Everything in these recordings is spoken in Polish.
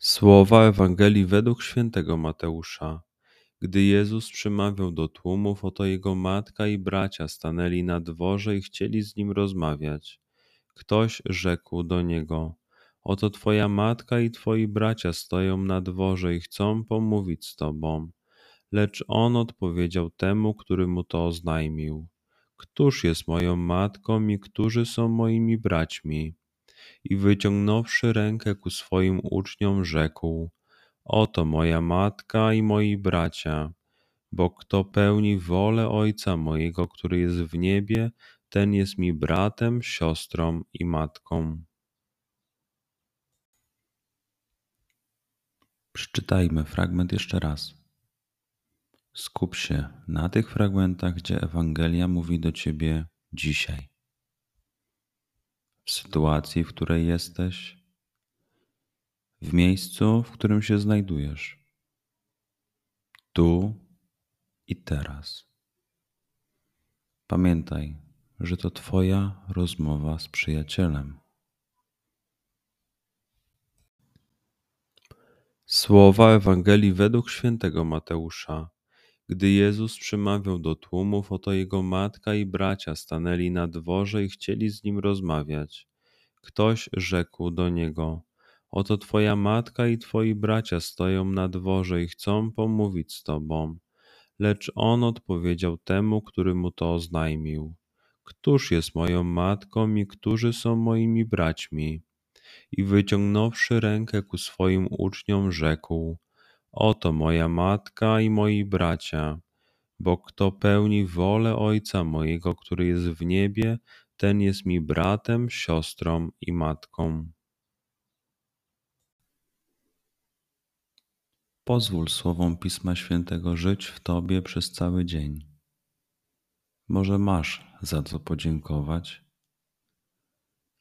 Słowa Ewangelii według świętego Mateusza. Gdy Jezus przemawiał do tłumów, oto jego matka i bracia stanęli na dworze i chcieli z nim rozmawiać. Ktoś rzekł do niego: Oto twoja matka i twoi bracia stoją na dworze i chcą pomówić z tobą. Lecz on odpowiedział temu, który mu to oznajmił: Któż jest moją matką i którzy są moimi braćmi? I wyciągnąwszy rękę ku swoim uczniom, rzekł: Oto moja matka i moi bracia, bo kto pełni wolę Ojca mojego, który jest w niebie, ten jest mi bratem, siostrą i matką. Przeczytajmy fragment jeszcze raz. Skup się na tych fragmentach, gdzie Ewangelia mówi do ciebie dzisiaj w sytuacji, w której jesteś, w miejscu, w którym się znajdujesz, tu i teraz. Pamiętaj, że to Twoja rozmowa z przyjacielem. Słowa Ewangelii według świętego Mateusza. Gdy Jezus przemawiał do tłumów, oto jego matka i bracia stanęli na dworze i chcieli z nim rozmawiać. Ktoś rzekł do niego: Oto twoja matka i twoi bracia stoją na dworze i chcą pomówić z tobą. Lecz on odpowiedział temu, który mu to oznajmił: Któż jest moją matką i którzy są moimi braćmi? I wyciągnąwszy rękę ku swoim uczniom, rzekł: Oto moja matka i moi bracia, bo kto pełni wolę Ojca mojego, który jest w niebie, ten jest mi bratem, siostrą i matką. Pozwól słowom Pisma Świętego żyć w Tobie przez cały dzień. Może masz za co podziękować,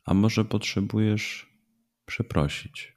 a może potrzebujesz przeprosić.